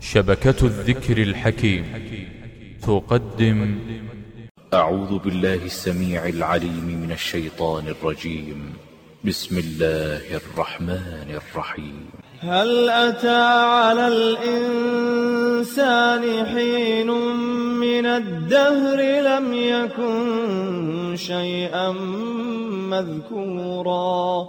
شبكة الذكر الحكيم. تقدم. أعوذ بالله السميع العليم من الشيطان الرجيم. بسم الله الرحمن الرحيم. هل أتى على الإنسان حين من الدهر لم يكن شيئا مذكورا؟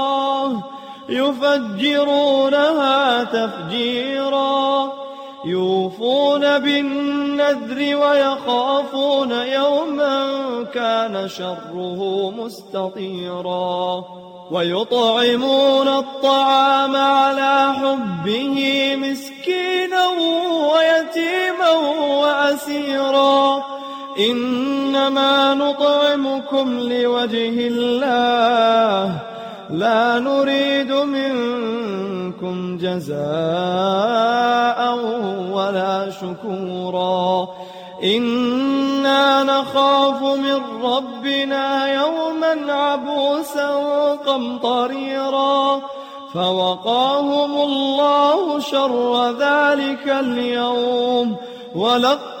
يفجرونها تفجيرا يوفون بالنذر ويخافون يوما كان شره مستطيرا ويطعمون الطعام على حبه مسكينا ويتيما وأسيرا. إنما نطعمكم لوجه الله لا نريد منكم جزاء ولا شكورا. إنا نخاف من ربنا يوما عبوسا قمطريرا. فوقاهم الله شر ذلك اليوم. ولقاهم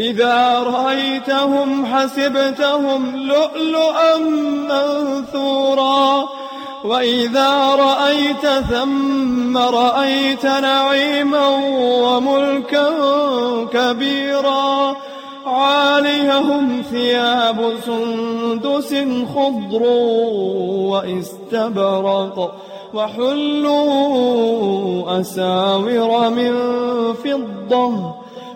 إذا رأيتهم حسبتهم لؤلؤا منثورا. وإذا رأيت ثم رأيت نعيما وملكا كبيرا. عاليهم ثياب سندس خضر واستبرق. وحلوا أساور من فضة.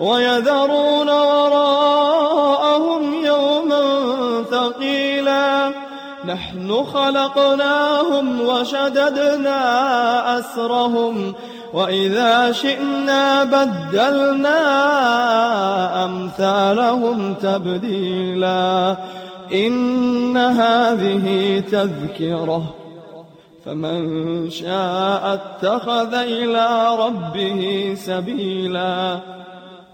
ويذرون وراءهم يوما ثقيلا. نحن خلقناهم وشددنا أسرهم وإذا شئنا بدلنا أمثالهم تبديلا. إن هذه تذكرة. فمن شاء اتخذ إلى ربه سبيلا.